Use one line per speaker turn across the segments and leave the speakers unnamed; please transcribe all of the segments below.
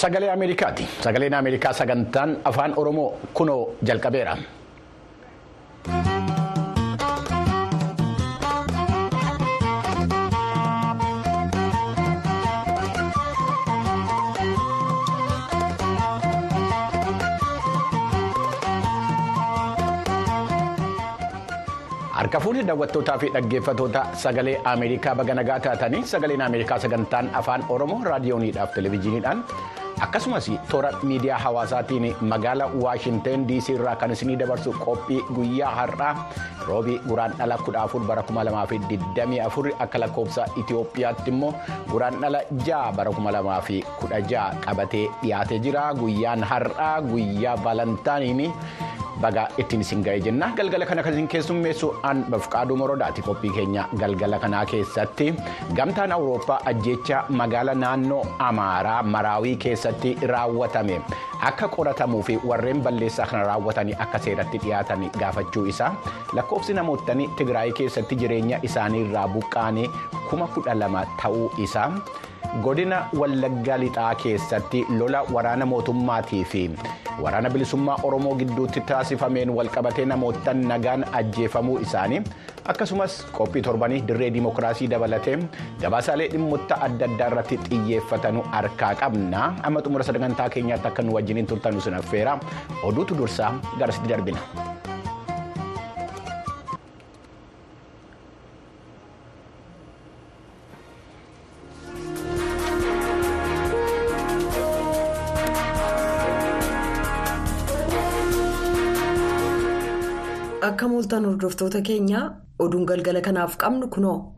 Sagalee Ameerikaati. Sagaleen Ameerikaa sagantaan afaan Oromoo kunoo jalqabeera. Harka fuudhee daawwattootaa fi dhaggeeffattoota sagalee Ameerikaa baga nagaa taatanii sagaleen Ameerikaa sagantaan afaan Oromoo raadiyooniidhaaf televezyiiniidhaan akkasumas toora miidiyaa hawaasaatiin magaalaa Waashinteen DC irraa kan isinii dabarsu qophii guyyaa har'aa roobii guraandhala 14 bara 2024 akka lakkoofsa Itoophiyaatti immoo guraandhala 6 bara 2016 qabatee dhiyaatee jira guyyaan har'aa guyyaa baalantaaniin. Baga ittiin isin ga'ee jenna. Galgala kana kan isin keessummeessu an bafqaaduu morodaati qophii keenya galgala kanaa keessatti gamtaan awurooppaa ajjecha magaala naannoo amaaraa maraawii keessatti raawwatame akka qoratamuu fi warreen balleessaa kana raawwatanii akka seeratti dhiyaatan gaafachuu isaa lakkoofsi namootni tigraayii keessatti jireenya isaanii irraa buqqaanii kuma kudha lama ta'uu isaa. godina wallaggaa lixaa keessatti lola waraana mootummaatii fi waraana bilisummaa oromoo gidduutti taasifameen walqabatee namoota nagaan ajjeefamuu isaanii akkasumas qophii torbanii dirree dimookiraasii dabalatee gabaasaalee dhimmoota adda addaa irratti xiyyeeffatanu harkaa qabna amma xumura sagantaa keenyaatti akka nu wajjiniin turtan sin affeera oduutu dursaa garasitti darbina.
akka mooltan hordoftoota keenyaa oduun galgala kanaaf qabnu kunoo.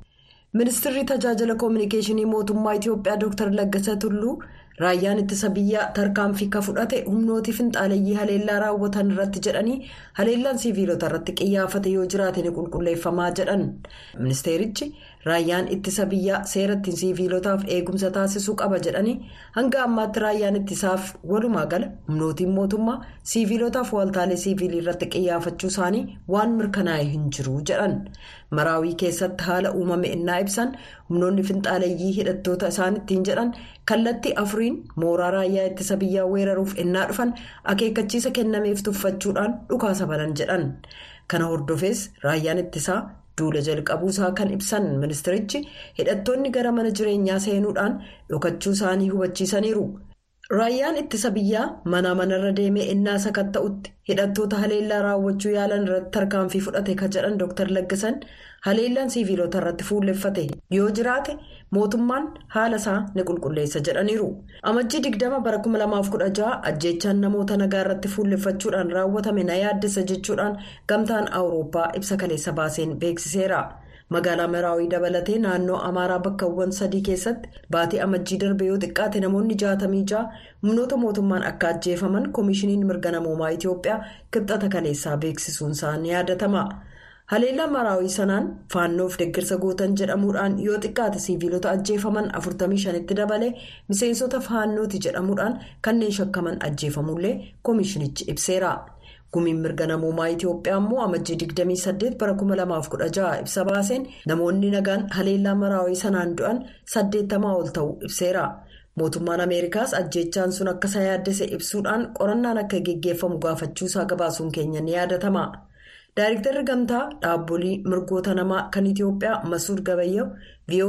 Ministirri tajaajila koominikeeshinii mootummaa itiyoophiyaa dr. Laggasa tulluu raayyaan ittisa biyyaa tarkaanfii ka fudhate humnooti finxaaleeyyii haleellaa raawwatan irratti jedhanii haleellaan siviilota irratti qiyyaafate yoo jiraate ni qulqulleeffamaa jedhan. Ministeerichi raayyaan ittisa biyyaa seera ittiin siviilotaaf eegumsa taasisuu qaba jedhanii hanga ammaatti raayyaan ittisaaf walumaa gala humnootiin mootummaa siviilotaaf waaltaalee siviilii irratti qiyyaafachuu isaanii waan mirkanaa'e hin jiru jedhan maraawii keessatti haala uumame innaa ibsan humnoonni finxaaleeyyii hidhattoota isaan ittiin jedhan kallattii afuriin mooraa raayyaa ittisa biyyaa weeraruuf innaa dhufan akeekkachiisa kennameef tuffachuudhaan dhukaasa banan jedhan kana hordofees raayyaan ittisaa. Duula jalqabuusaa kan ibsan ministirichi hidhattoonni gara mana jireenyaa seenuudhaan dhokachuu isaanii hubachiisaniiru raayyaan ittisa biyyaa mana manarra deemee innaa sakatta'utti hidhattoota haleellaa raawwachuu yaalan irratti tarkaanfii fudhate ka jedhan dr. Laggasan haleellaan siviilota irratti fuulleffate yoo jiraate mootummaan haala isaa ni qulqulleessa jedhaniiru. Amajjii 20 bara 2016 ajjeechaan namoota nagaa irratti fuulleffachuudhaan raawwatame na yaaddessa jechuudhaan gamtaan awurooppaa ibsa kaleessa baaseen beeksiseera. Magaalaa maraawii dabalatee naannoo amaaraa bakkawwan sadii keessatti baatii amajjii darbe yoo xiqqaate namoonni 66 humnoota mootummaan akka ajjeefaman koomishiniin mirga namoomaa itiyoophiyaa kibxata kaleessaa beeksisuun isaa ni yaadatama. haleellaa maraawii sanaan faannoof deeggarsa gootan jedhamuudhaan yoo xiqqaate siviilota ajjeefaman 45tti dabalee miseensota faannooti jedhamuudhaan kanneen shakkaman ajjeefamullee koomishinichi ibseera. Gumiin mirga namoomaa itiyoophiyaa immoo amajjii 28 bara 2016 ibsa baaseen namoonni nagaan haleellaa maraawii sanaan du'an 80 ol ta'uu ibseera. Mootummaan ameerikaas ajjeechaan sun akka isa yaaddese ibsuudhaan qorannaan akka geggeeffamu gaafachuusaa gabaasuun keenya ni yaadatama daayiriktarri gamtaa dhaabbolii mirgoota namaa kan itiyoophiyaa masuud gabayyahu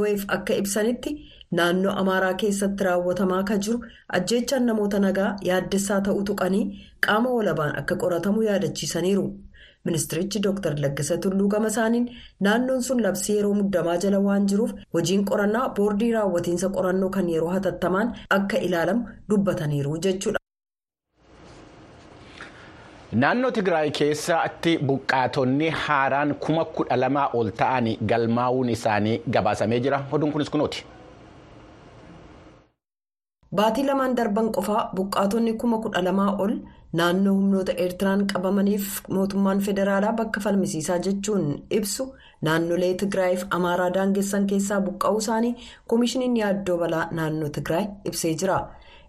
vof akka ibsanitti naannoo amaaraa keessatti raawwatamaa kan jiru ajjeechaan namoota nagaa yaaddessaa ta'uu tuqanii qaama walabaan akka qoratamu yaadachiisaniiru ministirichi dr laggasa tulluu gama isaaniin naannoon sun labsii yeroo muddamaa jala waan jiruuf hojiin qorannaa boordii raawwatiinsa qorannoo kan yeroo hatattamaan akka ilaalamu dubbataniiru jechuudha.
Naannoo Tigraay keessatti buqqaatonni haaraan kuma kudha lamaa ol ta'an galmaa'uun isaanii gabaasamee jira. Oduun kunis kunooti.
Baatii lamaan darban qofaa buqqaatonni kuma kudha lamaa ol naannoo humnoota eertiraan qabamaniif mootummaan federaalaa bakka falmisiisaa jechuun ibsu naannolee Tigraayiif Amaaraa daangessan keessaa buqqa'uu isaanii koomishiniin yaaddoo balaa naannoo Tigraay ibsee jira.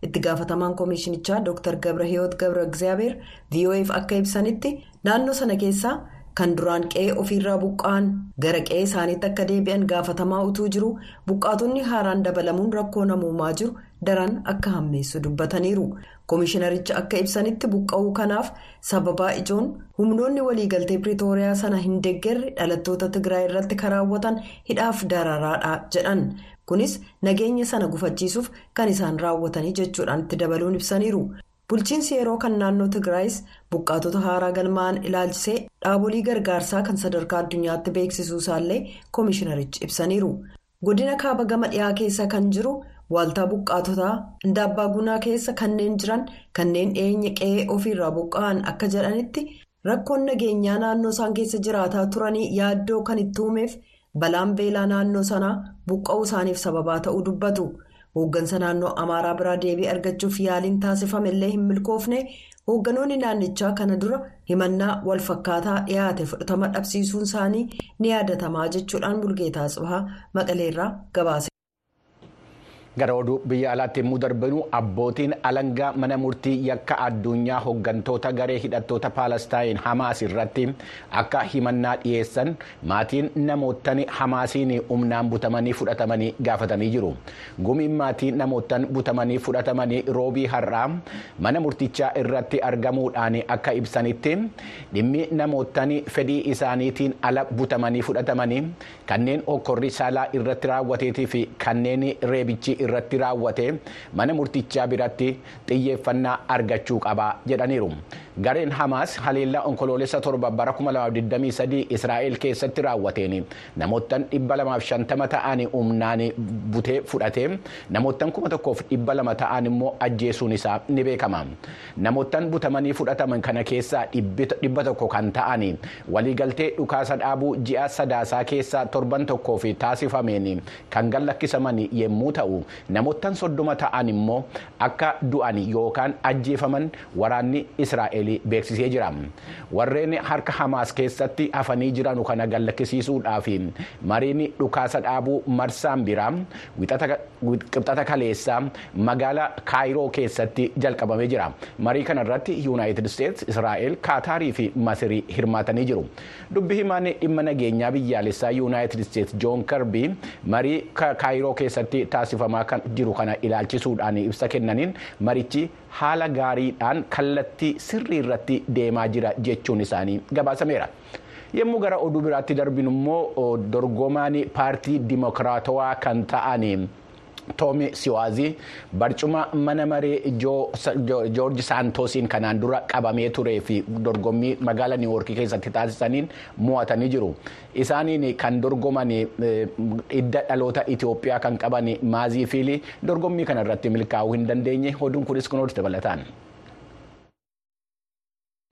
Itti gaafatamaan koomishinichaa dr gabra hiyoot gabra egzaabeer vof akka ibsanitti naannoo sana keessaa kan duraan qe'ee ofiirraa buqqa'an gara qe'ee isaaniitti akka deebi'an gaafatamaa utuu jiru buqqaatonni haaraan dabalamuun rakkoo namoomaa jiru daran akka hammeessu dubbataniiru koomishinaricha akka ibsanitti buqqa'uu kanaaf sababaa ijoon humnoonni waliigaltee piriitooriyaa sana hin deeggarre dhalattoota tigraay irratti kan raawwatan hidhaaf dararaadha jedhan kunis nageenya sana gufachiisuuf kan isaan raawwatanii jechuudhaan itti dabaluun ibsaniiru. bulchiinsi yeroo kan naannoo tigraayis buqqaatota haaraa galmaa'an ilaalchisee dhaabolee gargaarsaa kan sadarkaa addunyaatti beeksisuu isaallee koomishinarichi ibsaniiru godina kaaba gama dhiyaa keessa kan jiru waaltaa buqqaatotaa indaabbaa gunaa keessa kanneen jiran kanneen dhiyeenya qe'ee ofiirraa buqqa'an akka jedhanitti rakkoon nageenyaa naannoo isaan keessa jiraataa turanii yaaddoo kan itti uumeef balaan beelaa naannoo sanaa buqqa'uu isaaniif sababaa ta'uu dubbatu. hooggansa naannoo amaaraa biraa deebii argachuuf yaaliin taasifame illee hin milkoofne hoogganoonni naannichaa kana dura himannaa walfakkaataa dhiyaate fudhatama dhabsiisuun isaanii ni yaadatamaa jechuudhaan bulgeetaa tsibahaa maqaleerraa gabaase.
Gara oduu biyya alaatti yommuu darbinu abbootiin alangaa mana murtii yakka addunyaa hooggantoota garee hidhattoota paalestaayin hamaas irratti akka himannaa dhiyeessan maatiin namootan hamaasiin humnaan butamanii fudhatamanii gaafatanii jiru. Gumiin maatii namootan butamanii fudhatamanii roobii har'aa mana murtichaa irratti argamuudhaan akka ibsanitti dhimmi namootan fedhii isaaniitiin ala butamanii fudhatamanii kanneen hokkorri saalaa irratti raawwateetii fi kanneen reebichi irratti raawwate. Mana murtichaa biratti xiyyeeffannaa argachuu qaba jedhaniiru gareen hamaas haleellaa onkoloolessa torba bara 2023 israa'el keessatti raawwateen namoottan 250 ta'an humnaan butee fudhate. Namoottan 1200 ta'an immoo ajjeesuun isaa ni beekama namoottan butamanii fudhataman kana keessaa dhibba tokko kan ta'an waliigaltee dhukaasa dhaabuu ji'a sadaasaa keessaa torban tokkoof taasifameen kan gallakkisaman yommuu ta'u namoottan soddoma ta'an immoo akka du'an yookaan ajjeefaman waraanni israa'el beeksisee jira warreen harka hamaas keessatti hafanii jiran kana gallakkisiisuudhaaf mariin dhukaasa dhaabuu marsaan biraa qibxata kaleessaa magaalaa kaayiroo keessatti jalqabamee jira. Marii kana irratti yuunaayitid isteetsi israa'el kaataarii fi masirii hirmaatanii jiru. Dubbi himaan dhimma nageenyaa biyyaalessaa yuunaayitid isteetsi joon karbii marii kaayiroo keessatti taasifamaa jiru kana ilaalchisuudhaan ibsa kennaniin marichi haala gaariidhaan kallattii sirrii irratti deemaa jira jechuun isaanii gabaasameera. yommuu gara oduu biraatti darbinu immoo dorgomaan paartii dimokiraatawaa kan ta'an toomi siwaazii barcuma mana maree joorji saantoosiin kanaan dura qabamee turee fi dorgommii magaalaa niiwoorkii keessatti taasisaniin mo'atanii jiru. Isaaniin kan dorgoman hidda dhaloota itiyoophiyaa kan qaban maazii fiilii dorgommii kana irratti milkaa'uu hin dandeenye. Oduun kunis kunuunsi dabalataan.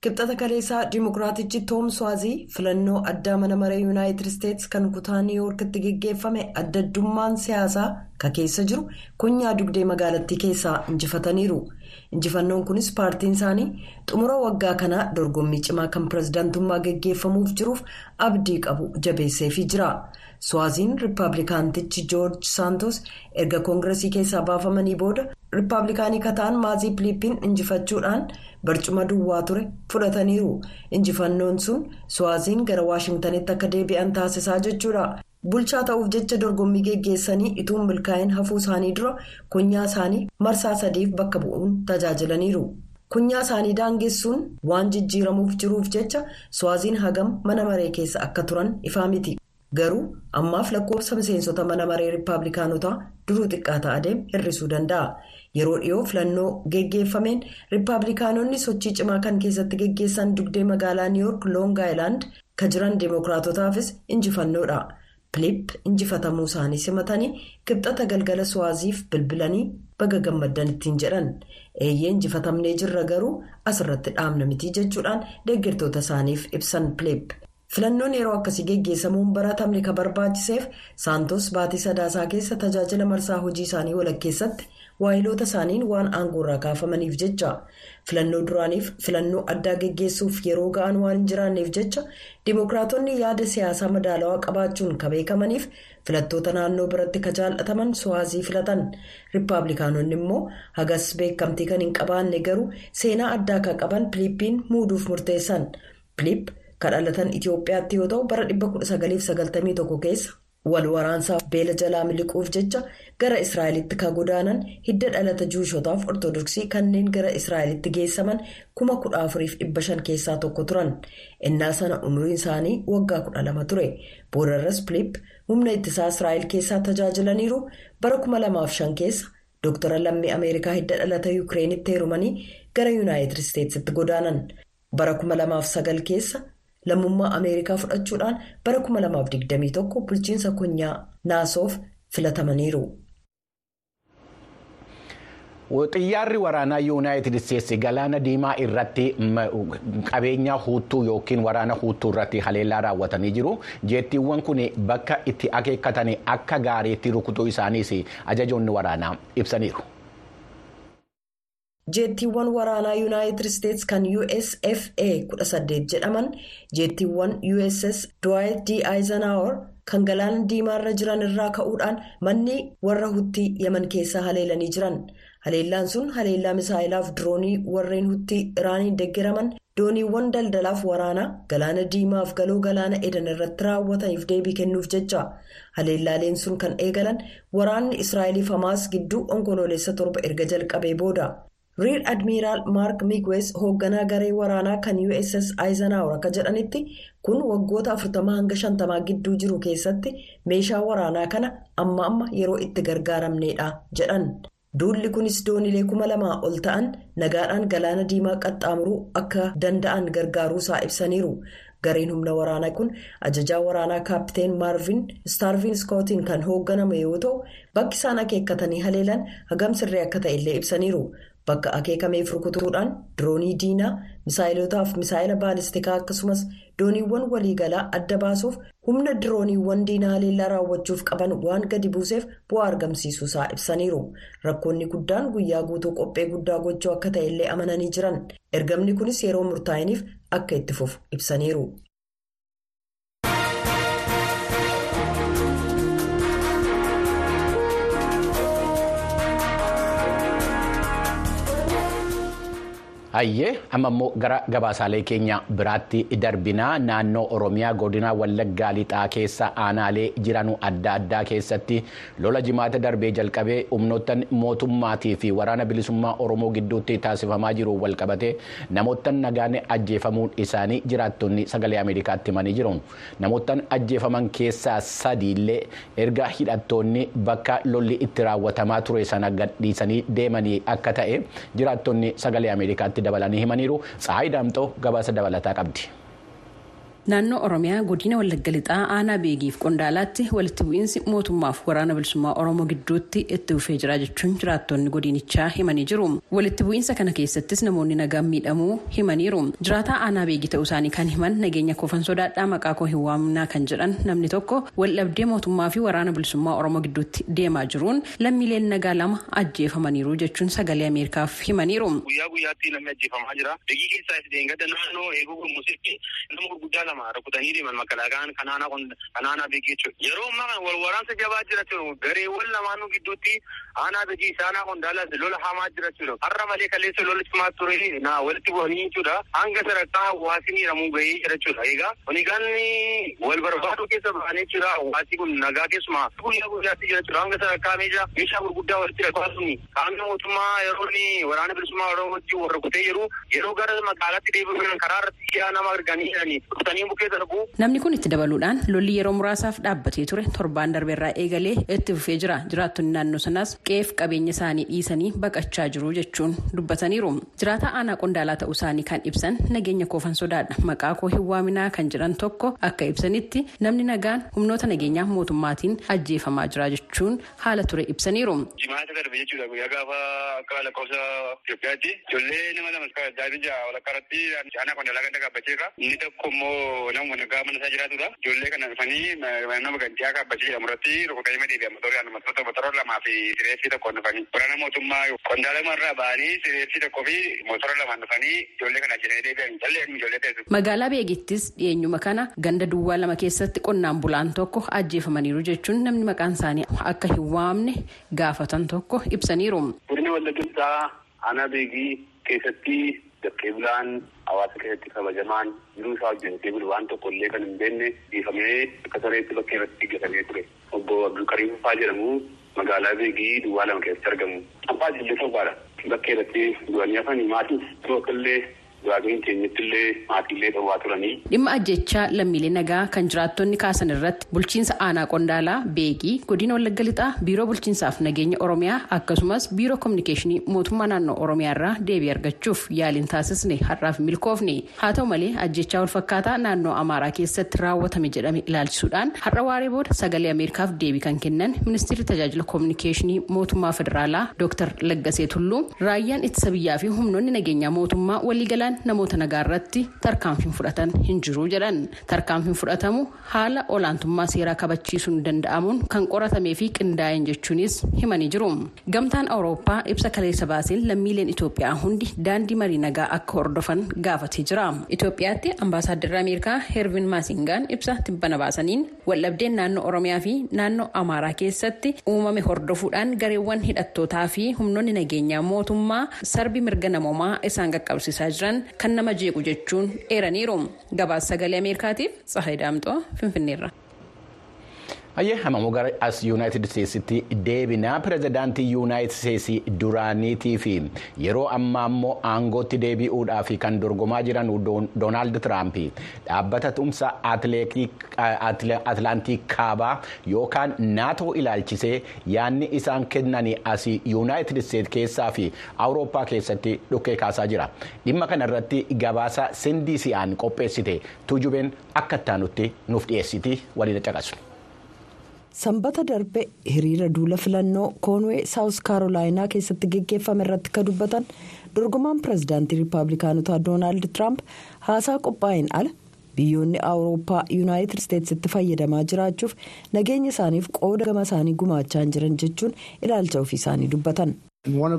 Kibxata kaleessaa dimokiraatichi toom siwaazii filannoo addaa mana maree yuunaayitid isteetsi kan kutaa niiwoorkitti geggeeffame adda addummaan siyaasaa ka keessa jiru kunyaa dugdee magaalattii keessaa injifataniiru. Injifannoon kunis paartiin isaanii xumura waggaa kanaa dorgommii cimaa kan pirezidaantummaa geggeeffamuuf jiruuf abdii qabu jabeesseefii jira. Siwaaziin riippaabilikaantichi joorji saantos erga koongiresii keessaa baafamanii booda riippaabilikaanii kataan maazii piliippiin injifachuudhaan barcuma duwwaa ture fudhataniiru. Injifannoon sun siwaaziin gara waashingtanitti akka deebi'an taasisaa jechuudha. Bulchaa ta'uuf jecha dorgommii geggeessanii ituun milkaa'in hafuu isaanii dura kunyaa isaanii marsaa sadiif bakka bu'uun tajaajilaniiru. kunyaa isaanii daangessuun waan jijjiiramuuf jiruuf jecha siwaaziin hagam mana maree keessa akka turan ifaa miti. Garuu ammaaf lakkoofsa miseensota mana maree riippaabilikaanotaa duruu xiqqaataa adeem hir'isuu danda'a yeroo dhiyoo filannoo geggeeffameen riippaabilikaanonni sochii cimaa kan keessatti geggeessan dugdee magaalaa niiwoork loong aayilaand ka jiran deemokiraatotaafis injifannoodha piliip injifatamuu isaanii simatanii kibxata galgala siwaaziif bilbilanii baga gammaddan ittiin jedhan eeyyee injifatamnee jirra garuu asirratti dhaabna mitii jechuudhaan deeggartoota isaaniif ibsan piliip. filannoon yeroo akkasii geggeessamuun baratamne kan barbaachiseef saantos baatii sadaasaa keessa tajaajila marsaa hojii isaanii walakkeessatti waayiloota isaaniin waan aangoorraa kaafamaniif jecha. Filannoo duraaniif filannoo addaa geggeessuuf yeroo ga'an waan hin jiraanneef jecha. Dimookiraatonni yaada siyaasaa madaalawaa qabaachuun kan beekamaniif filattoota naannoo biratti ka jaallataman siwaazii filatan. Riippaabilikaanonni immoo hagas beekamtii kan hin qabaanne garuu seenaa addaa kan qaban piliippiin muuduuf murteessan. Piliip. kadhalatan Itoophiyaatti yoo ta'u bara 1991 keessa wal waraansaaf beela jalaa miliquuf jecha gara Israa'elitti ka godaanan hidda dhalata juushotaaf ortodoksii kanneen gara Israa'elitti geessaman kuma kudha afuriif dhibba shan keessaa tokko turan. Innaa sana umriin isaanii waggaa kudha lama ture. Boodarras Piliip humna ittisaa Israa'el keessaa tajaajilaniiru bara kuma lamaaf shan keessa Dooktara lammii Ameerikaa hidda dhalata Yukireenitti heerumanii gara Yuunaayitid Isteetsitti godaanan. Bara kuma lamaaf sagal keessa lammummaa Ameerikaa fudhachuudhaan bara kuma lamaaf digdamii tokko bulchiinsa konyaa naasoof filatamaniiru.
Xiyyaarri waraanaa yuunaayitid isteetsi galaana diimaa irratti qabeenya huuttuu yookiin waraana huuttuu irratti haleellaa raawwatanii jiru. Jeettiiwwan kun bakka itti akeekkatan akka gaariitti rukutuu isaaniis ajajoonni waraanaa ibsaniiru.
Jeettiiwwan waraanaa yuunaayitid isteetsi kan usfa 18 jedhaman jeettiiwwan uss dwight d. Eisenhower kan galaana diimaarra jiran irraa ka'uudhaan manni warra huttii yaman keessaa haleelanii jiran. Haleellaan sun haleellaa misaa'ilaaf diroonii warreen huttii iraaniin deeggaraman dooniiwwan daldalaaf waraanaa galaana diimaaf galoo galaana edan irratti raawwataniif deebii kennuuf jecha. Haleellaaleen sun kan eegalan waraanni israa'eliif hamaas gidduu onkoloolessa torba erga jalqabee booda. Riir admiiraal maark migwees hoogganaa garee waraanaa kan uss eisenhower akka jedhanitti kun waggoota 40 hanga 50 gidduu jiru keessatti meeshaa waraanaa kana amma amma yeroo itti gargaaramneedha jedhan duulli kunis doonilee kuma lamaa ol ta'an nagaadhaan galaana diimaa qaxxaamuruu akka danda'an gargaaruusaa ibsaniiru gareen humna waraanaa kun ajajaa waraanaa kaapteen maarvin staarvin skootiin kan hoogganame yoo ta'u bakki isaan akeekkatanii haleelan hagam sirrii akka ta'ellee ibsaniiru. Bakka akeekameef rukutuudhaan diroonii diinaa misaa'ilotaaf misaa'ila baalistikaa akkasumas dooniiwwan waliigalaa adda baasuuf humna dirooniiwwan diinaa haleellaa raawwachuuf qaban waan gadi buuseef bu'aa argamsiisuusaa ibsaniiru rakkoonni guddaan guyyaa guutuu qophee guddaa gochuu akka ta'ellee amananii jiran ergamni kunis yeroo murtaa'iniif akka itti fufu ibsaniiru.
Hayyee amma immoo gara gabaasaalee keenya biraatti darbinaa naannoo Oromiyaa godina Wallaggaa lixaa keessa aanaalee jiran adda addaa keessatti lola jimaata darbee jalqabee humnoottan mootummaatii fi waraana bilisummaa Oromoo gidduutti taasifamaa jiru walqabatee namoottan nagaan ajjeefamuun isaanii jiraattonni sagalee Ameerikaatti himanii jiru. Namoottan ajjeefaman keessaa sadiillee erga hidhattoonni bakka lolli itti raawwatamaa ture sana gadhiisanii deemanii akka ta'e jiraattonni sagalee Ameerikaatti dabalanii himaniiru Tsahaay Daamxoo gabaasa dabalataa qabdi.
Naannoo Oromiyaa godina Wallagga Lixaa aanaa beegiif qondaalaatti walitti bu'iinsi mootummaaf waraana bilisummaa Oromoo gidduutti itti dhufee jira jechuun jiraattonni godinichaa himanii jiru. Walitti bu'iinsa kana keessattis namoonni nagaan miidhamuu himaniiru. Jiraataa aanaa beegii ta'uu isaanii kan himan nageenya koofan sodaadhaa maqaa koo hin waamnaa kan jedhan namni tokko waldhabdee mootummaa fi waraana bilisummaa Oromoo gidduutti deemaa jiruun lammiileen nagaa lama ajjeefamaniiru jechuun sagalee Ameerikaaf himaniiru.
Lama rukutanii deeman makalaakaan kanaanaa beekii jechuudha. Yeroo ammaa waraansa jabaa jira jechuudha. Gareewwan lamaanuu gidduutti aanaa beekii isaanaa qondaalas lola hamaa jira jechuudha. Har'a malee kaleessa lola cimaa ture na walitti bu'anii jechuudha. Hanga sadarkaa hawaasni hiramuu gahee jira jechuudha. Egaa wanigaan wal barbaaduu keessa bahanii jechuudha. Hawaasni kun nagaa keessumaa guyyaa guyyaatti jira jechuudha. Hanga sadarkaa meeshaa meeshaa gurguddaa walitti rakkasuun qaamni mootummaa yeroo waraana bilisummaa Oromoo wajjin wal rukutee jiru yeroo gara magaalaatti deebi'uun karaa irratti nama arganii jiranii rukutanii
Namni kun itti dabaluudhaan lolli yeroo muraasaaf dhaabbatee ture torbaan darbeerraa eegalee itti fufee jira. Jiraattonni naannoo sanaas qe'eef qabeenya isaanii dhiisanii baqachaa jiru jechuun dubbataniiru. Jiraataa aanaa qondaalaa ta'uu isaanii kan ibsan nageenya koofan sodaadha. Maqaa koo hin waaminaa kan jedhan tokko akka ibsanitti namni nagaan humnoota nageenyaa mootummaatiin ajjeefamaa jira jechuun haala ture ibsaniiru.
Jimaata darbe jechuudha guyyaa gaafa akka lakkoofsa Itoophiyaatti ijoollee nama lama walakkaa irratti aanaa qondaalaa gaabbacheerra inni tokko immoo nama nagaa mana isaa jiraatudha. Ijoollee kana dhufanii nama gantiyaa kaabbachii jedhamu irratti rukutanii madeebi'a motora motora lamaa fi sireessii tokkoon dhufanii waraana mootummaa qondaalama irraa ba'anii sireessii tokkoo fi motora lamaan dhufanii ijoollee kana ajjeesanii deebi'an callee ijoollee teessu.
Magaalaa Beegittis dhiyeenyuma kana ganda duwwaa lama keessatti qonnaan bulaan tokko ajjeefamaniiru jechuun namni maqaan isaanii akka hin waamne gaafatan tokko ibsaniiru.
Godina Wallaggaa aanaa beegii keessatti
Dakkee bulaan hawaasa keessatti kabajamaan jiruu isaa hojjetee bulu waan tokko illee kan hin beekne dhiifamee akka sareetti bakka irratti gatamee ture. Obbo Abdulkariim Fufaa jedhamu magaalaa Beegii duwwaa lama keessatti argamu. Abbaa Jillee Sobbaadha. Bakka irratti du'anii hafanii maatiif tokko illee Waaqayyoon keenyatti illee maatiilee dhowwaa turanii.
Dhimma ajjechaa lammiilee nagaa kan jiraattonni kaasan irratti bulchiinsa aanaa qondaalaa beekii godina wallagga lixaa biiroo bulchiinsaaf nageenya oromiyaa akkasumas biiroo kominikeeshinii mootummaa naannoo oromiyaa irraa deebii argachuuf yaaliin taasisne har'aaf milkoofne haa ta'u malee ajjechaa walfakkaataa naannoo amaaraa keessatti raawwatame jedhame ilaalchisuudhaan har'a waaree booda sagalee ameerikaaf deebii kan kennan ministeerri tajaajila kominikeeshinii mootummaa federaalaa dooktar laggasee tulluu raayyaan ittisa biyyaa fi humnoonni nageenyaa mootummaa waliigalaan namoota nagaa irratti tarkaanfiin fudhatan hin jiru jedhan. Tarkaanfiin fudhatamu haala olaantummaa seeraa kabachiisuun danda'amuun kan qoratamee fi qindaa'een jechuunis himanii jiru. Gamtaan awurooppaa ibsa kaleessa baaseen lammiileen itoophiyaa hundi daandii marii nagaa akka hordofan gaafatee jira. Itoophiyaatti ambaasaaddarri ameerikaa heervin maasingaan ibsa tibbana baasaniin waldhabdeen naannoo oromiyaa fi naannoo amaaraa keessatti uumame hordofuudhaan gareewwan hidhattootaa fi humnoonni nageenyaa mootummaa sarbi mirga namoomaa isaan qaqqabsiisaa jiran kan nama jeequ jechuun eeraniiru gabaasa sagalee ameerikaatiif tsahay daamxoo finfinneerra.
Hamamoo gara as yuunaayitid isteetsitti deebinaa pirezidaantii yuunaayitid duraaniitii fi yeroo ammaa immoo aangootti deebi'uudhaaf kan dorgomaa jiran doonaald tiraamp dhaabbata tumsa atlaantii kaabaa yookaan naatoo ilaalchisee yaanni isaan kennan as yuunaayitid isteets keessaa fi awurooppaa keessatti dhukkee kaasaa jira dhimma kanarratti gabaasa sindisi'aan qopheessite tuujubeen akka ittaanutti nuuf dhiyeessiti waliin caqasu.
Sanbata darbe hiriira duula filannoo koonwee saawus kaarolaayinaa keessatti geggeeffame irratti kan dubbatan dorgomaan pirezidaantii riippaabilikaanotaa doonaald tiraamp haasaa qophaa'een ala biyyoonni awurooppaa yuunaayitid isteetsitti fayyadamaa jiraachuuf nageenya isaaniif qooda gama isaanii gumaachaa jiran jechuun ilaalcha ofii isaanii dubbatan.
One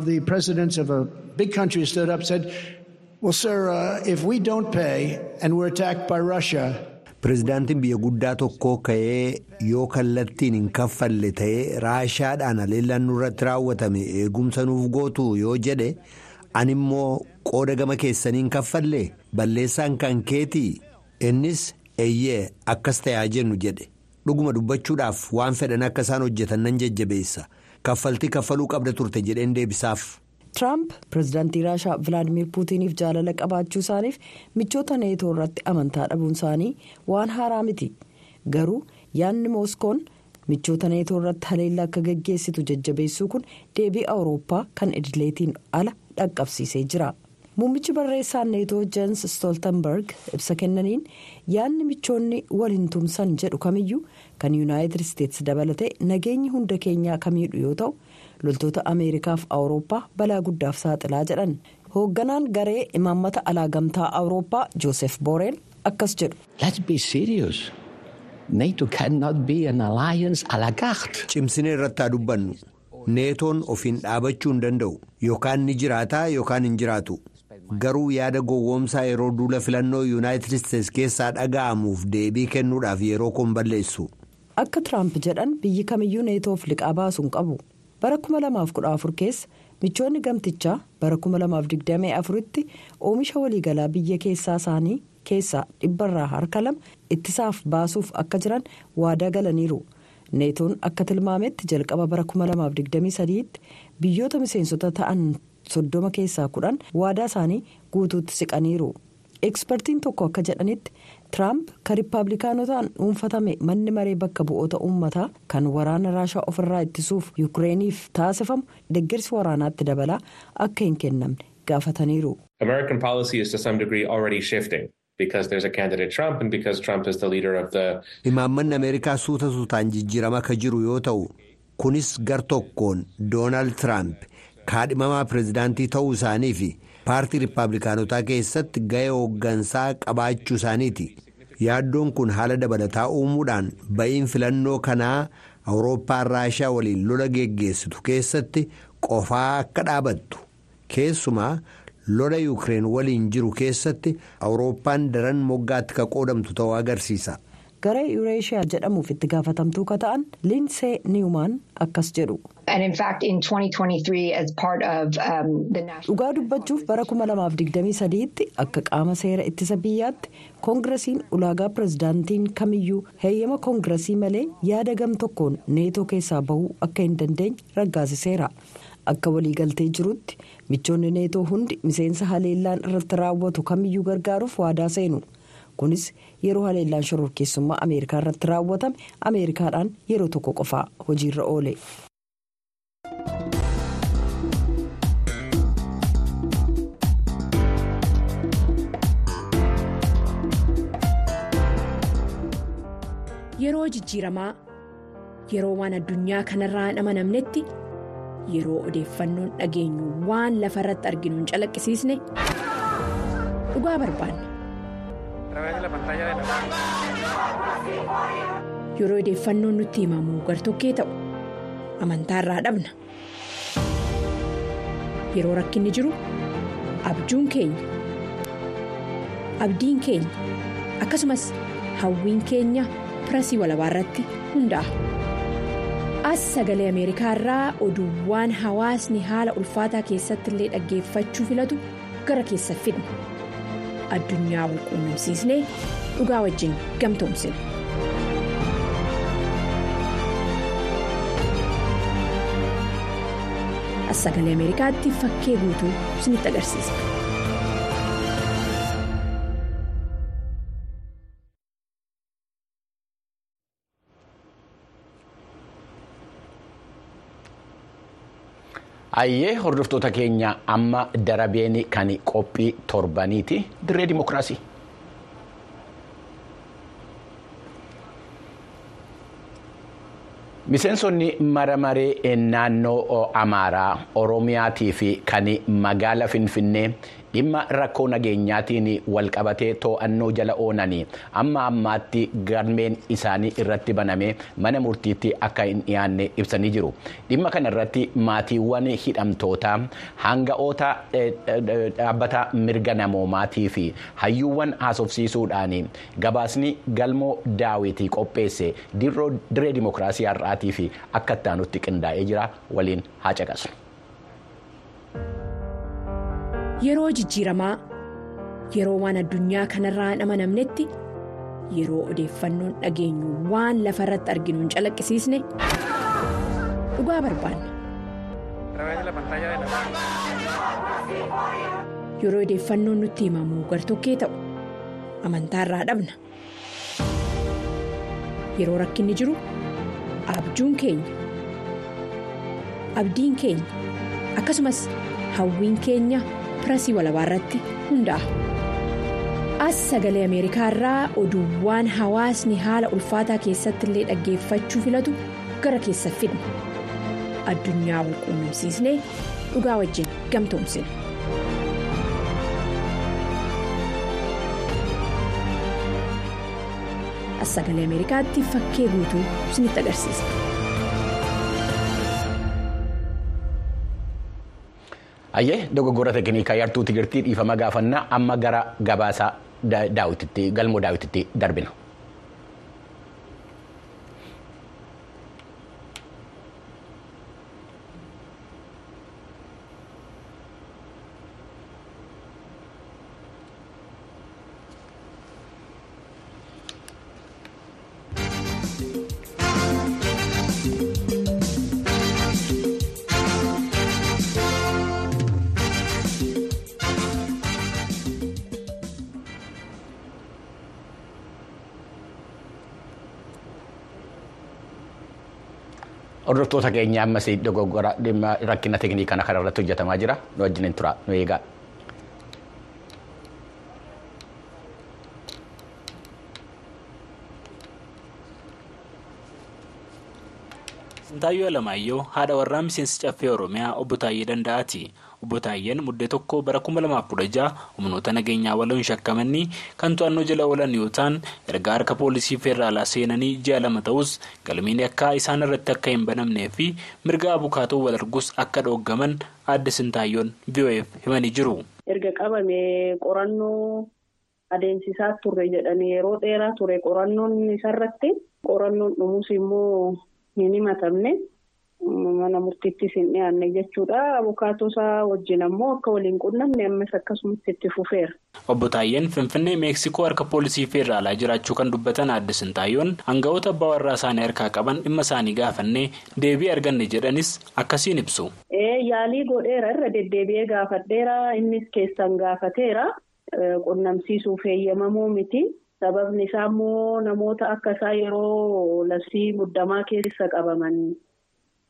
Pireezidaantiin biyya guddaa tokkoo ka'ee yoo kallattiin hin kaffalle ta'ee raashaadhaan haleellaan nurratti raawwatame eegumsa nuuf gootu yoo jedhe ani immoo qooda gama keessaniin kaffalle? Balleessaan kan keetii? Innis eeyyee akkas ta'aa jennu jedhe. Dhuguma dubbachuudhaaf waan fedhan akka isaan hojjetan nan jajjabeessa. Kaffaltii kaffaluu qabda turte jedheen deebisaaf.
Tiraamp pirezidaantii raashaa vilaadimiir puutiniif jaalala qabaachuu isaaniif michoota neetoo irratti amantaa dhabuun isaanii waan haaraa miti garuu yaadni mooskoon michoota neetoo irratti haleellaa akka gaggeessitu jajjabeessuu kun deebii awurooppaa kan idileetiin ala dhaqqabsiisee jira muummichi barreessaan neetoo jeens stoltenberg ibsa kennaniin yaadni michoonni waliin tumsan jedhu kamiyyuu kan yuunaayitid isteetsi dabalatee nageenyi hunda keenyaa kamiidhu yoo ta'u. Loltoota ameerikaaf awurooppaa balaa guddaaf saaxilaa jedhan hoogganaan garee imaammata alaa gamtaa awurooppaa joosef booreel akkas jedhu.
cimsinee irratti haa dubbannu neetoon ofiin dhaabachuu hin danda'u yookaan ni jiraataa yookaan hin jiraatu garuu yaada gowwoomsaa yeroo duula filannoo yuunaayitid isteetsi keessaa dhaga'amuuf deebii kennuudhaaf yeroo kun balleessu.
akka tiraamp jedhan biyyi kamiyyuu neetoof liqaa baasuun qabu. Bara 2014 keessa michoonni gamtichaa bara 2024 tti oomisha waliigalaa biyya keessaa isaanii keessaa dhibbarraa harka lama ittisaaf baasuuf akka jiran waadaa galaniiru. Neetoon akka tilmaametti jalqaba bara 2023 tti biyyoota miseensota ta'an soddoma keessaa kudhan waadaa isaanii guutuutti siqaniiru ekspertiin tokko akka jedhanitti tiraamp kan riippaabilikaanotaan dhuunfatame manni maree bakka bu'oota uummataa kan waraana raashaa ofirraa ittisuuf yuukireeniif taasifamu deeggarsi waraanaatti dabalaa akka hin kennamne gaafataniiru.
American policy is to some degree already shifting because there's a candidate Trump and because Trump is the leader of the.
Imaammanni Ameerikaa suuta suutaan jijjiirama akka jiru yoo ta'u kunis gar tokkoon Doonaald Tiraamp kaadhimamaa pireezidaantii ta'uu isaanii fi paartii riippaabilikaanotaa keessatti ga'ee hooggansaa qabaachuu isaaniiti. yaaddoon kun haala dabalataa uumuudhaan ba'iin filannoo kanaa awurooppaan raashaa waliin lola geggeessitu keessatti qofaa akka dhaabattu keessumaa lola yuukireen waliin jiru keessatti awurooppaan daran moggaatti ka qoodamtu ta'uu agarsiisa.
Gara yuureeshiyaa jedhamuuf itti gaafatamtuu ka ta'an liinsee niiwumaan akkas jedhu. dhugaa dubbachuuf bara 2023tti akka qaama seera ittisa biyyaatti koongiresiin ulaagaa pirezidaantiin kamiyyuu heeyyama koongiresii malee yaada gam tokkoon neetoo keessaa bahuu akka hin dandeenye raggaasiseera. akka waliigaltee jirutti michoonni neetoo hundi miseensa haleellaan irratti raawwatu kamiyyuu gargaaruuf waadaa seenu kunis yeroo haleellaan shororkeessummaa ameerikaa irratti raawwatame ameerikaadhaan yeroo tokko qofaa hojiirra oole.
yeroo jijjiiramaa yeroo waan addunyaa kanarraa hin amanamnetti. yeroo odeeffannoon dhageenyu waan lafa irratti hin calaqqisiisne dhugaa barbaanna. Yeroo odeeffannoon nutti himamu gartokkee ta'u amantaa irraa dhabna yeroo rakkinni jiru abjuun keenya abdiin keenya akkasumas hawwiin keenya pirasii walabaa irratti hundaa'a. as sagalee ameerikaa irraa oduuwwan hawaasni haala ulfaataa keessatti illee dhaggeeffachuu filatu gara keessa fidna addunyaa wal quunnamsiisnee dhugaa wajjin gamtoomsina. as sagalee ameerikaatti fakkee guutuu isinitti agarsiisa.
Ayyee hordoftoota keenya amma darabeen kan qophii torbaniiti dirree dimokiraasii. Miseensonni mara maree naannoo Amaaraa Oromiyaatii fi kan magaala Finfinnee dhimma rakkoo nageenyaatiin walqabatee to'annoo jala oolanii amma ammaatti galmeen isaanii irratti banamee mana murtiitti akka hin dhiyaanne ibsanii jiru. Dhimma kana irratti maatiiwwan hidhamtootaa hanga'oota dhaabbata mirga namoomaatii fi hayyuuwwan haasofsiisuudhaan gabaasni galmoo daawwitii qopheesse dirree dimokiraasii har'aatii fi akka ittaanutti qindaa'ee jira waliin haa caqasu.
Yeroo jijjiiramaa yeroo waan addunyaa kanarraa hin amanamnetti yeroo odeeffannoon dhageenyu waan lafa irratti arginu hin calaqqisiisne dhugaa barbaanna. Yeroo odeeffannoon nutti himamu gartokkee ta'u amantaa irraa dhabna. Yeroo rakkinni jiru abjuun keenya abdiin keenya akkasumas hawwiin keenya. Pirasii walabaa irratti hundaa'a. as sagalee ameerikaa irraa oduuwwan hawaasni haala ulfaataa keessatti illee dhaggeeffachuu filatu gara keessa fidna addunyaa quunnamsiisnee dhugaa wajjin gamtoomsina. as sagalee ameerikaatti fakkee guutuu isinitti agarsiisa.
Ayyee dogoggora teeknikaa yartuu tigirtii dhiifama gaafannaa amma gara daawwititti galmoo daawwititti darbina. Hordoftoota keenya ammas dogoggora dhimma rakkina teeknikaa kana irratti hojjetamaa jira. Nu wajjin tura nu eegaa.
Sintaayyoo Alamaayyoo haadha warraa miseensi caffee Oromiyaa obbo Taayyee Danda'aati. Obbo Taayyeen muddee tokko bara 2016 humnoota nageenyaa waloon shakkamanii kan to'annoo jala oolan yoo ta'an erga harka poolisii feeraalaa seenanii ji'a lama ta'us galmeen akka isaan irratti akka hin banamnee fi mirga abukaatoo wal arguus akka dhooggaman adda Sintaayyoon VOF himanii jiru.
Erga qabamee qorannoo adeemsisaa turre jedhanii yeroo dheeraa ture qorannoon isarratti qorannoon dhumuus immoo hin himatamne. Mana murtiittis hin dhiyaanne jechuudha abukaatoo isaa wajjin ammoo akka waliin qunnamne ammas akkasumatti itti fufeera.
obbo Taayyeen Finfinnee Meeksikoo harka poolisii feeraalaa jiraachuu kan dubbatan adde Sintaayyoon hanga'oota abbaa warraa isaanii harkaa qaban dhimma isaanii gaafannee deebii arganne jedhanis akkasiin ibsu.
yaalii godheera irra deddeebi'ee gaafadheera innis keessan gaafateera qunnamsiisuuf eeyyamamuu miti. sababni isaa immoo namoota akka isaa yeroo labsii muddamaa keessa qabaman.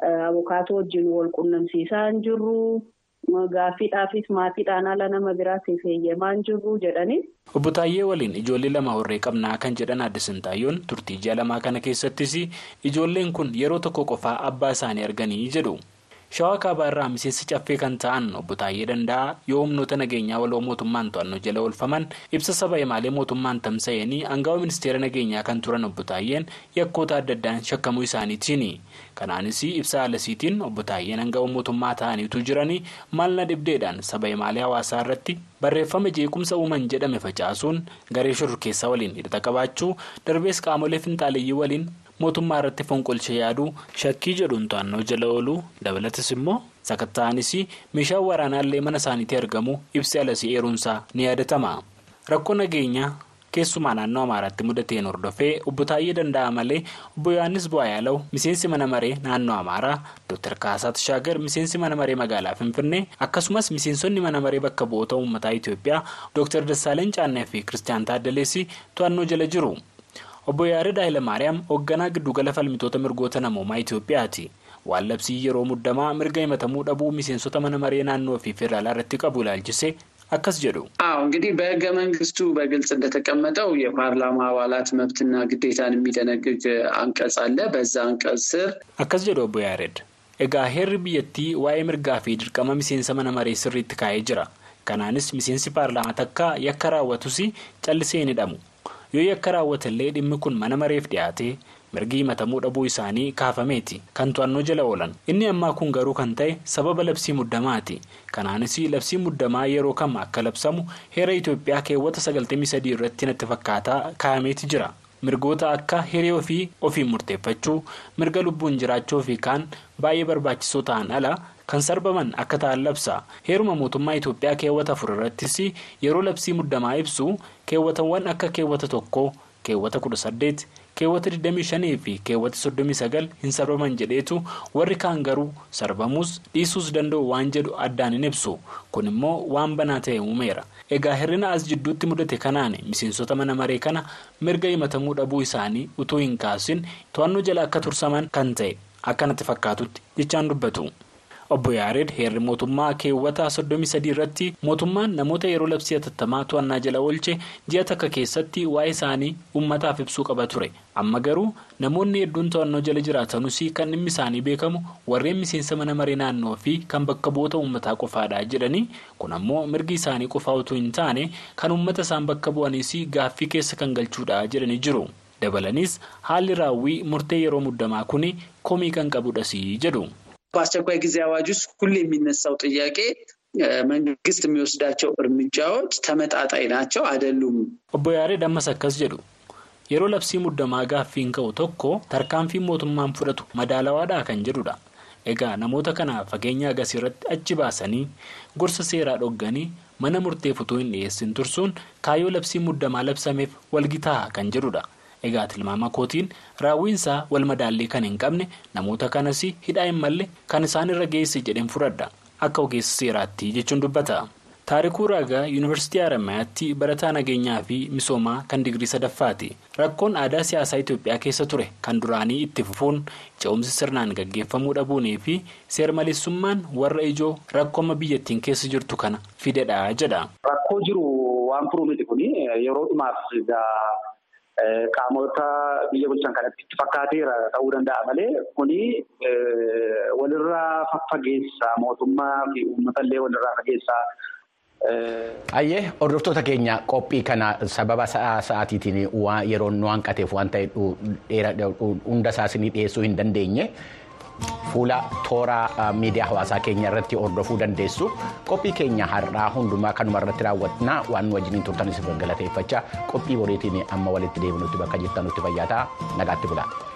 Abukaatoo wajjin wal qunnamsiisaa hin jirru. Gaaffiidhaafis maatiidhaan ala nama biraatiif eeyyamaa hin jirru jedhani.
Obbo Taayyee waliin ijoollee lama horree qabnaa kan jedhan adde Sintaayyoon turtii ji'a lamaa kana keessattis ijoolleen kun yeroo tokko qofaa abbaa isaanii arganii jedhu. Shawaa kaabaa irraa miseensi caffee kan ta'an obbo Taayyee Danda'a yoo humnoota nageenyaa waloo mootummaan to'annoo jala oolfaman ibsa saba himaalee mootummaan tamsa'anii aangawa ministeera nageenyaa kan turan obbo Taayyeen yakkoota adda addaan shakkamuu isaaniitiin. Kanaanis ibsa haalasiitiin obbo Taayyeen aangawa mootummaa ta'aniitu jiranii maalna dhibdeedhaan saba himaalee hawaasaa irratti barreeffama jeequmsa uuman jedhame facaasuun garee shororkeessaa waliin hidhata qabaachuu darbees qaamolee finxaaleeyyii waliin. Mootummaa irratti fonqolchee yaaduu shakkii jedhuun to'annoo jala ooluu dabalatas immoo sakatta'anis meeshaan waraanaallee mana isaaniitti argamu ibsi alasii eeruunsaa ni yaadatama rakkoo nageenyaa keessumaa naannoo amaaraatti mudateen hordofee obbo Taayyee Danda'a malee obbo Yohaannis Bu'aayaalaw miseensi mana maree naannoo amaaraa Dr. Kaasaa Tashaagar miseensi mana maree magaalaa Finfinnee akkasumas miseensonni mana maree bakka bu'oota uummataa Itoophiyaa Dr. Dassaaleen Caannee fi Kiristiyaan Taaddaleessi to'annoo jala jiru. Obbo Yaared Hayilamaariyaam hoogganaa giddugala falmitoota mirgoota namoomaa Itoophiyaati. Waan labsii yeroo muddamaa mirga himatamuu dhabuu miseensota mana maree naannoo fi federaalaa irratti qabu ilaalchise akkas jedhu.
አዎ እንግዲህ በህገ መንግስቱ በግልጽ እንደተቀመጠው የፓርላማ አባላት መብትና ግዴታን የሚደነግግ አንቀጽ አለ። በዛ አንቀጽ ስር
akkas jedhu obbo Yaared. Egaa heerri biyyattii waa'ee mirgaa fi dirqama miseensa mana maree sirriitti kaa'ee jira. Kanaanis miseensi paarlaamaa takka yakka raawwatus callisee hin hidhamu. Yoo yakka raawwatallee dhimmi kun mana mareef dhiyaate mirgi himatamuu dhabuu isaanii kaafameeti. Kan to'annoo jala oolan. Inni ammaa kun garuu kan ta'e sababa labsii muddamaati. Kanaanis labsii muddamaa yeroo kam akka labsamu heera itoophiyaa keewwata 93 irratti natti fakkaataa kaayameeti jira. Mirgoota akka hiree ofii ofiin murteeffachuu mirga lubbuun jiraachuu fi kaan baay'ee barbaachisoo ta'an ala. Kan sarbaman akka ta'an labsa heeruma mootummaa itoophiyaa keewwata afur irrattis yeroo labsii muddamaa ibsu keewwatawwan akka keewwata tokkoo keewwata kudha saddeet keewwata 25 fi keewwata 39 hin sarbaman jedheetu warri kaan garuu sarbamuus dhiisuus danda'u waan jedhu addaan hin ibsu kun immoo waan banaa ta'e uumeera egaa hirrina as jidduutti mudate kanaan miseensota mana maree kana mirga himatamuu dhabuu isaanii utuu hin kaasin to'annoo jala akka tursaman kan ta'e akkanatti fakkaatutti jechaan dubbatu. Obbo yaared heerri mootummaa keewwata 33 irratti mootummaan namoota yeroo labsii hatattamaa to'annaa jala oolche ji'a takka keessatti waa'ee isaanii uummataaf ibsuu qaba ture amma garuu namoonni hedduun to'annoo jala jiraatanus kan dhimmi isaanii beekamu warreen miseensa mana maree naannoo fi kan bakka bu'oota uummataa qofaadha jedhanii kun ammoo mirgi isaanii qofaa utuu hin taane kan uummata isaan bakka bu'anis gaaffii keessa kan galchuudha jedhanii jiru dabalaniis haalli raawwii murtee yeroo muddamaa kun komii kan qabudhas jedhu.
በአስቸኳይ ጊዜ አዋጅ ውስጥ ሁሌ የሚነሳው ጥያቄ መንግስት የሚወስዳቸው እርምጃዎች ተመጣጣኝ ናቸው አይደሉም?
obbo Yaared ammas akkas jedhu yeroo labsii muddamaa gaaffiin ka'u tokko tarkaanfiin mootummaan fudhatu madaalawaadhaa kan jedhudha. egaa namoota kana fageenya agasii irratti achi baasanii gorsa seeraa dhogganii mana murteef utuu hin dhiyeessin tursuun kaayyoo labsii muddamaa labsameef walgitaa kan jedhudha. Egaa tilmaama kootiin raawwiinsaa wal madaallii kan hin qabne namoota kanas hidhaa hin malle kan isaan irra geesse jedheen fudhadha akka ogeessa seeraatti jechuun dubbata. taarikuu raagaa yuunivarsiitii haramayaatti barataa nageenyaa fi misoomaa kan digirii sadaffaati rakkoon aadaa siyaasaa itoophiyaa keessa ture kan duraanii itti fufuun ce'umsi sirnaan gaggeeffamuu dhabuunii fi seermaleessummaan warra ijoo rakkooma biyyattiin keessa jirtu kana fidedha jedha.
rakkoo jiru waan furuu miti kun yeroo dhumaaf qaamota biyya bulchan kanatti itti fakkaateera ta'uu danda'a malee kuni walirraa faffageessa mootummaa fi uummatallee walirraa fageessaa.
Ayyee hordoftoota keenya qophii kana sababa sa'aatiitiin yeroo nu hanqateef waan ta'e hunda isaanii dhiyeessuu hin dandeenye fuula toora miidiyaa hawaasaa keenya irratti hordofuu dandeessu qophii keenya har'aa hundumaa kanuma irratti raawwatna waan nu wajjiniin turtanis galateeffachaa qophii boriitiin amma walitti deebinutti bakka jirtanutti fayyaa ta'aa nagaatti bulaa.